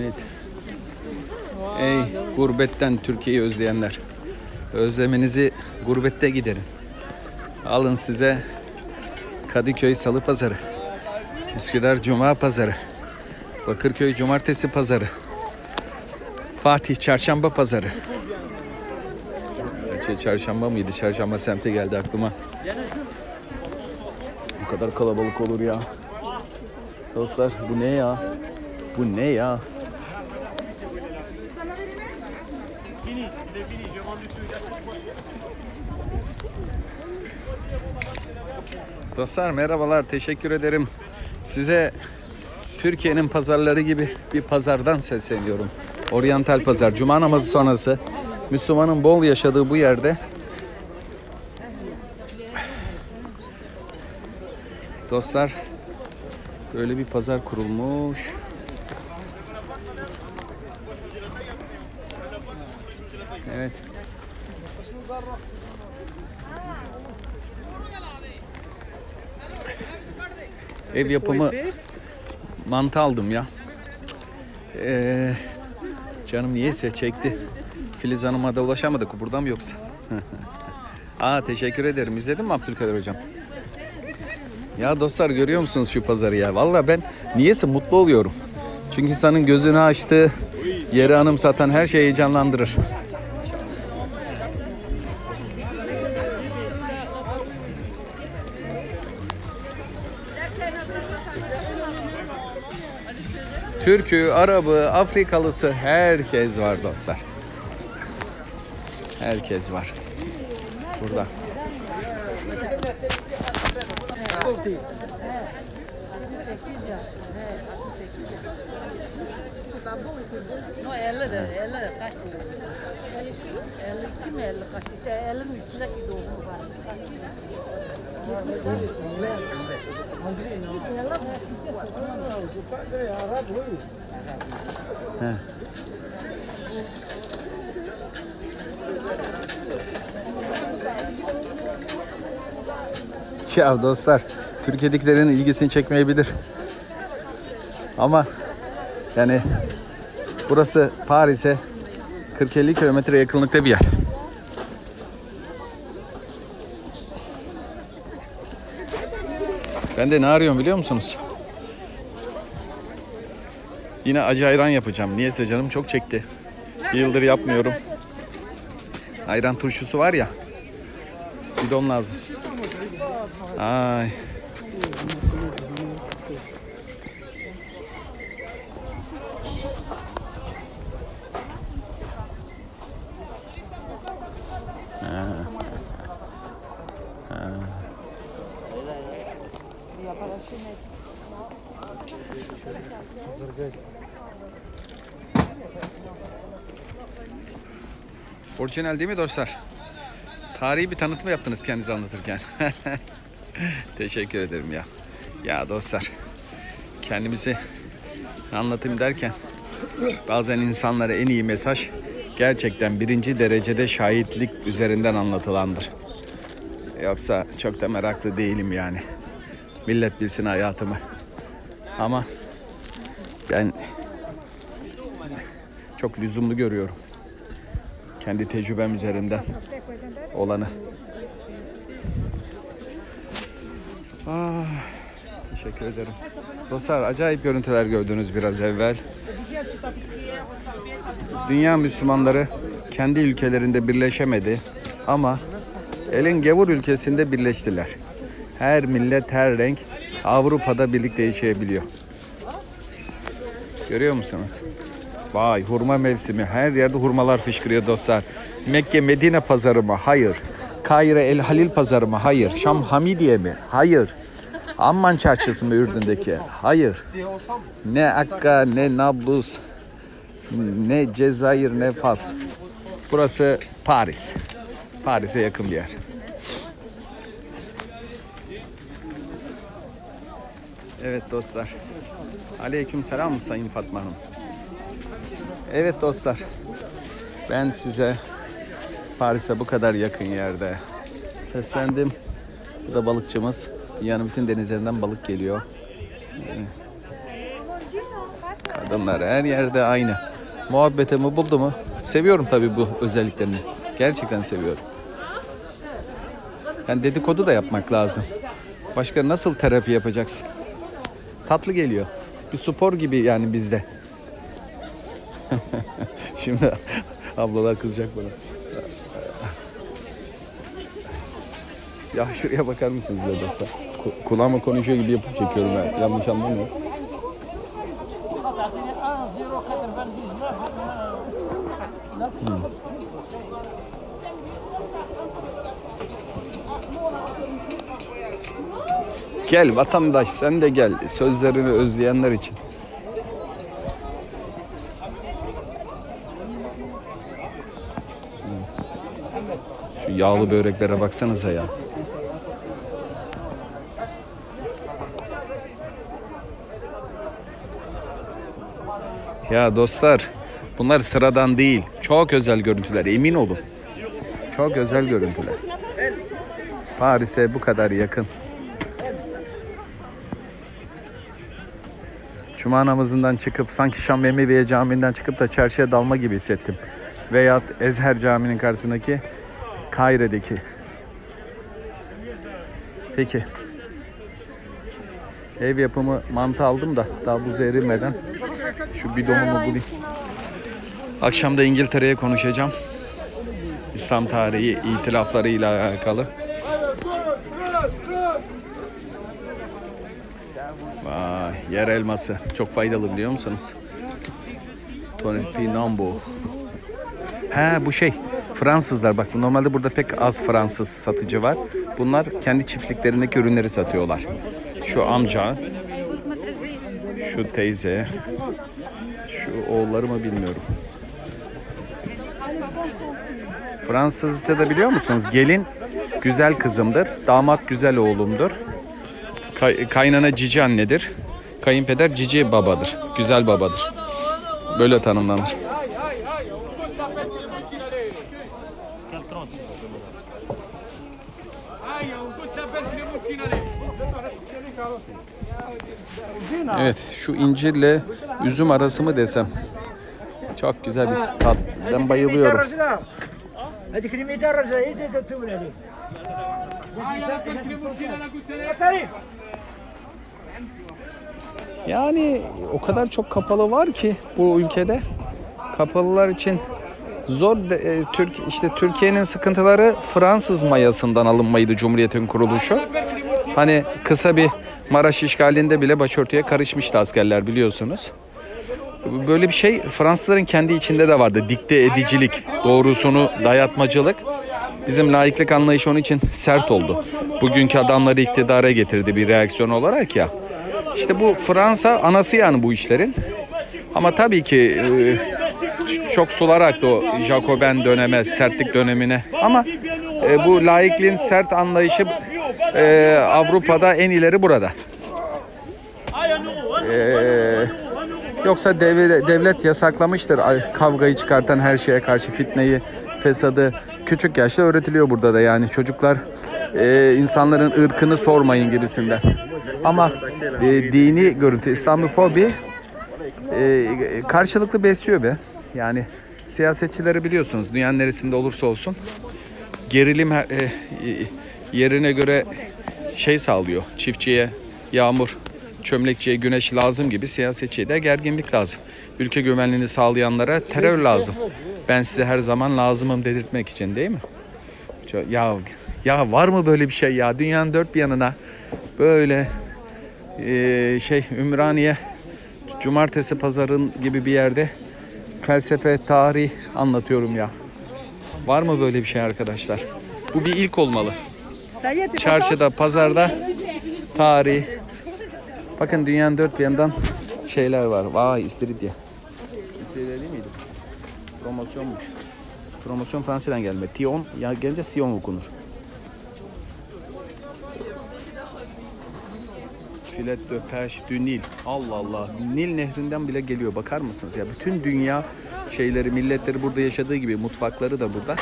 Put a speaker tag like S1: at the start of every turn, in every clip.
S1: Evet. Ey gurbetten Türkiye'yi özleyenler. Özlemenizi gurbette giderin. Alın size Kadıköy Salı Pazarı. Üsküdar Cuma Pazarı. Bakırköy Cumartesi Pazarı. Fatih Çarşamba Pazarı. Gerçi çarşamba mıydı? Çarşamba semte geldi aklıma. Bu kadar kalabalık olur ya. Dostlar bu ne ya? Bu ne ya? Dostlar merhabalar, teşekkür ederim. Size Türkiye'nin pazarları gibi bir pazardan sesleniyorum. Oriental Pazar, Cuma namazı sonrası Müslümanın bol yaşadığı bu yerde Dostlar böyle bir pazar kurulmuş. Evet. Ev yapımı mantı aldım ya. Ee, canım niyeyse çekti. Filiz Hanım'a da ulaşamadık. Burada mı yoksa? Aa teşekkür ederim. İzledin mi Abdülkadir Hocam? Ya dostlar görüyor musunuz şu pazarı ya? Vallahi ben niyeyse mutlu oluyorum. Çünkü insanın gözünü açtığı yeri anımsatan her şey heyecanlandırır. Türk'ü, Arap'ı, Afrikalısı herkes var dostlar. Herkes var. Burada.
S2: No 50 de 50 de kaç doğum? 52 mi 50 kaç? İşte 50'nin üstündeki doğumu var.
S1: Ya dostlar, Türkiye'dekilerin ilgisini çekmeyebilir. Ama yani burası Paris'e 40-50 kilometre yakınlıkta bir yer. Ben de ne arıyorum biliyor musunuz? Yine acı ayran yapacağım. Niyeyse canım çok çekti. Bir yıldır yapmıyorum. Ayran turşusu var ya. Bidon lazım. Ay. Orijinal değil mi dostlar? Tarihi bir tanıtma yaptınız kendinizi anlatırken. Teşekkür ederim ya. Ya dostlar, kendimizi anlatayım derken bazen insanlara en iyi mesaj gerçekten birinci derecede şahitlik üzerinden anlatılandır. Yoksa çok da meraklı değilim yani. Millet bilsin hayatımı. Ama ben çok lüzumlu görüyorum. Kendi tecrübem üzerinden olanı. Ah, teşekkür ederim. Dostlar acayip görüntüler gördünüz biraz evvel. Dünya Müslümanları kendi ülkelerinde birleşemedi ama elin gavur ülkesinde birleştiler. Her millet, her renk Avrupa'da birlikte yaşayabiliyor. Görüyor musunuz? Vay hurma mevsimi. Her yerde hurmalar fışkırıyor dostlar. Mekke Medine pazarı mı? Hayır. Kahire El Halil pazarı mı? Hayır. Şam Hamidiye mi? Hayır. Amman çarşısı mı Ürdün'deki? Hayır. Ne Akka, ne Nablus, ne Cezayir, ne Fas. Burası Paris. Paris'e yakın bir yer. Evet dostlar. Aleyküm selam Sayın Fatma Hanım. Evet dostlar. Ben size Paris'e bu kadar yakın yerde seslendim. Bu da balıkçımız. Dünyanın bütün denizlerinden balık geliyor. Kadınlar her yerde aynı. Muhabbetimi buldu mu? Seviyorum tabii bu özelliklerini. Gerçekten seviyorum. Yani dedikodu da yapmak lazım. Başka nasıl terapi yapacaksın? Tatlı geliyor. Bir spor gibi yani bizde. Şimdi ablalar kızacak bana. Ya şuraya bakar mısınız ya dostlar? Ku- kulağıma konuşuyor gibi yapıp çekiyorum ben. Yanlış anlamayın. Gel vatandaş sen de gel. Sözlerini özleyenler için. Şu yağlı böreklere baksanıza ya. Ya dostlar bunlar sıradan değil. Çok özel görüntüler emin olun. Çok özel görüntüler. Paris'e bu kadar yakın. Cuma namazından çıkıp sanki Şam Emeviye Camii'nden çıkıp da çarşıya dalma gibi hissettim. Veyahut Ezher Camii'nin karşısındaki Kaire'deki. Peki. Ev yapımı mantı aldım da daha buzu erimeden şu bidonumu bulayım. Akşam da İngiltere'ye konuşacağım. İslam tarihi itilaflarıyla alakalı. Vay, yer elması. Çok faydalı biliyor musunuz? Tonepinambo. He bu şey Fransızlar bak normalde burada pek az Fransız satıcı var. Bunlar kendi çiftliklerindeki ürünleri satıyorlar. Şu amca, şu teyze, şu oğulları mı bilmiyorum. Fransızca da biliyor musunuz? Gelin güzel kızımdır, damat güzel oğlumdur. Kay- kaynana cici annedir. Kayınpeder cici babadır. Güzel babadır. Böyle tanımlanır. Evet şu incirle üzüm arası mı desem. Çok güzel bir tat. Ben bayılıyorum. Yani o kadar çok kapalı var ki bu ülkede. Kapalılar için zor de- e, Türk işte Türkiye'nin sıkıntıları Fransız mayasından alınmaydı Cumhuriyet'in kuruluşu. Hani kısa bir Maraş işgalinde bile başörtüye karışmıştı askerler biliyorsunuz. Böyle bir şey Fransızların kendi içinde de vardı. Dikte edicilik, doğrusunu dayatmacılık. Bizim laiklik anlayışı onun için sert oldu. Bugünkü adamları iktidara getirdi bir reaksiyon olarak ya. İşte bu Fransa anası yani bu işlerin. Ama tabii ki e, çok sular aktı o Jacoben döneme, sertlik dönemine. Ama e, bu laikliğin sert anlayışı e, Avrupa'da en ileri burada. Yoksa dev- devlet yasaklamıştır ay- kavgayı çıkartan her şeye karşı fitneyi, fesadı küçük yaşta öğretiliyor burada da yani çocuklar e, insanların ırkını sormayın gibisinden. Ama e, dini görüntü, İslamofobi e, karşılıklı besliyor be. Yani siyasetçileri biliyorsunuz dünyanın neresinde olursa olsun gerilim e, e, yerine göre şey sağlıyor. Çiftçiye yağmur, çömlekçiye güneş lazım gibi siyasetçiye de gerginlik lazım. Ülke güvenliğini sağlayanlara terör lazım. Ben size her zaman lazımım dedirtmek için değil mi? Ya ya var mı böyle bir şey ya? Dünyanın dört bir yanına böyle e, şey Ümraniye cumartesi pazarın gibi bir yerde felsefe, tarih anlatıyorum ya. Var mı böyle bir şey arkadaşlar? Bu bir ilk olmalı. Çarşıda, pazarda tarih. Bakın dünyanın dört bir yanından şeyler var. Vay istiridye. İstiridye değil miydi? Promosyonmuş. Promosyon Fransa'dan gelme. Tion ya gelince Sion okunur. Filet de Nil. Allah Allah. Nil nehrinden bile geliyor. Bakar mısınız? Ya bütün dünya şeyleri, milletleri burada yaşadığı gibi mutfakları da burada.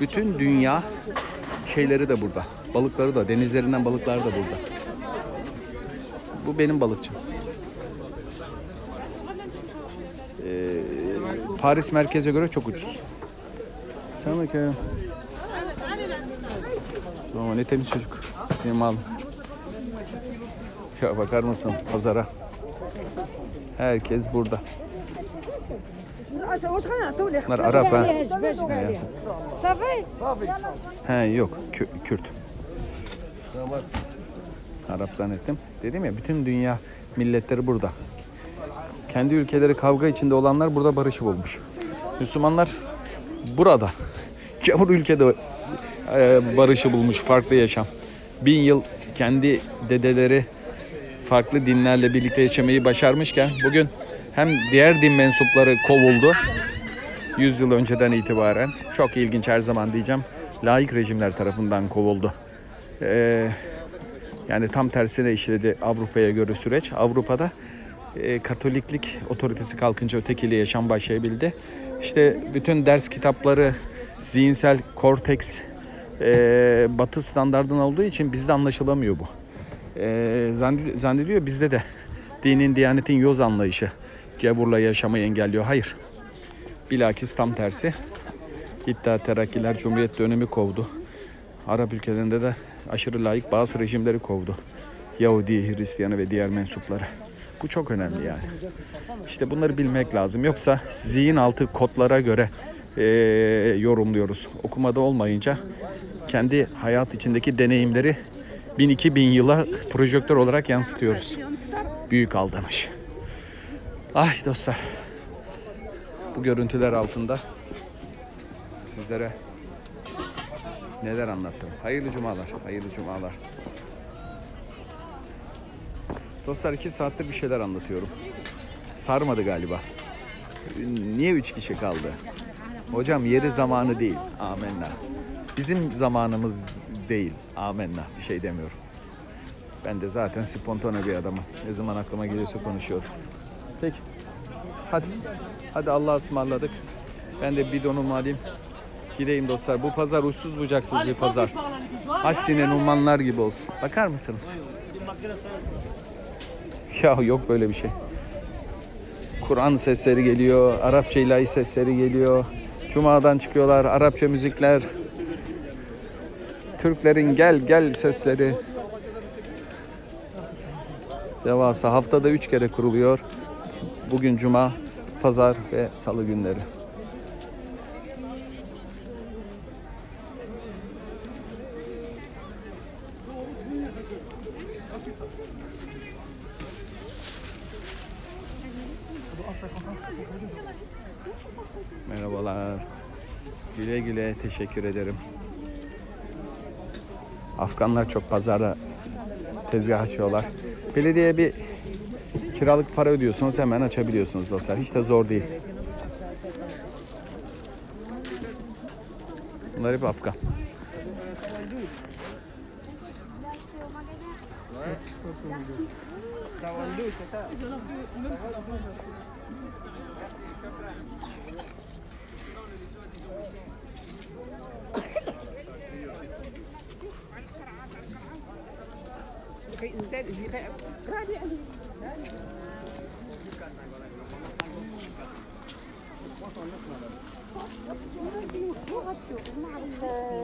S1: Bütün dünya şeyleri de burada. Balıkları da, denizlerinden balıklar da burada. Bu benim balıkçım. Paris merkeze göre çok ucuz. Selamünaleyküm. Ama ne temiz çocuk. Simal. Ya bakar mısınız pazara? Herkes burada. Bunlar Arap ha. He yok Kü- Kürt. Arap zannettim. Dedim ya bütün dünya milletleri burada. Kendi ülkeleri kavga içinde olanlar burada barışı bulmuş. Müslümanlar burada. Gavur ülkede e, barışı bulmuş, farklı yaşam. Bin yıl kendi dedeleri farklı dinlerle birlikte yaşamayı başarmışken bugün hem diğer din mensupları kovuldu 100 yıl önceden itibaren çok ilginç her zaman diyeceğim laik rejimler tarafından kovuldu. Ee, yani tam tersine işledi Avrupa'ya göre süreç. Avrupa'da e, Katoliklik otoritesi kalkınca ötekiliğe yaşam başlayabildi. İşte bütün ders kitapları, zihinsel korteks e, batı standartından olduğu için bizde anlaşılamıyor bu. E, zann- zannediliyor bizde de dinin, diyanetin yoz anlayışı gavurla yaşamayı engelliyor. Hayır. Bilakis tam tersi. İddia terakkiler Cumhuriyet dönemi kovdu. Arap ülkelerinde de aşırı layık bazı rejimleri kovdu. Yahudi, Hristiyanı ve diğer mensupları. Bu çok önemli yani. İşte bunları bilmek lazım. Yoksa zihin altı kodlara göre eee, yorumluyoruz. Okumada olmayınca kendi hayat içindeki deneyimleri 1000-2000 yıla projektör olarak yansıtıyoruz. Büyük aldanış. Ay dostlar. Bu görüntüler altında sizlere neler anlattım. Hayırlı cumalar, hayırlı cumalar. Dostlar iki saattir bir şeyler anlatıyorum. Sarmadı galiba. Niye üç kişi kaldı? Hocam yeri zamanı değil. Amenna. Bizim zamanımız değil. Amenna. Bir şey demiyorum. Ben de zaten spontane bir adamım. Ne zaman aklıma geliyorsa konuşuyorum. Peki. Hadi. Hadi Allah'a ısmarladık. Ben de bidonumu alayım. Gideyim dostlar. Bu pazar uçsuz bucaksız bir pazar. Hassine Numanlar gibi olsun. Bakar mısınız? Ya yok böyle bir şey. Kur'an sesleri geliyor, Arapça ilahi sesleri geliyor. Cuma'dan çıkıyorlar, Arapça müzikler. Türklerin gel gel sesleri. Devasa haftada üç kere kuruluyor. Bugün Cuma, Pazar ve Salı günleri. Merhabalar. Güle güle teşekkür ederim. Afganlar çok pazarda tezgah açıyorlar. Belediye bir kiralık para ödüyorsunuz hemen açabiliyorsunuz dostlar. Hiç de zor değil. Bunlar hep Afgan. شقي انسان اصدقاء راضي عنه مع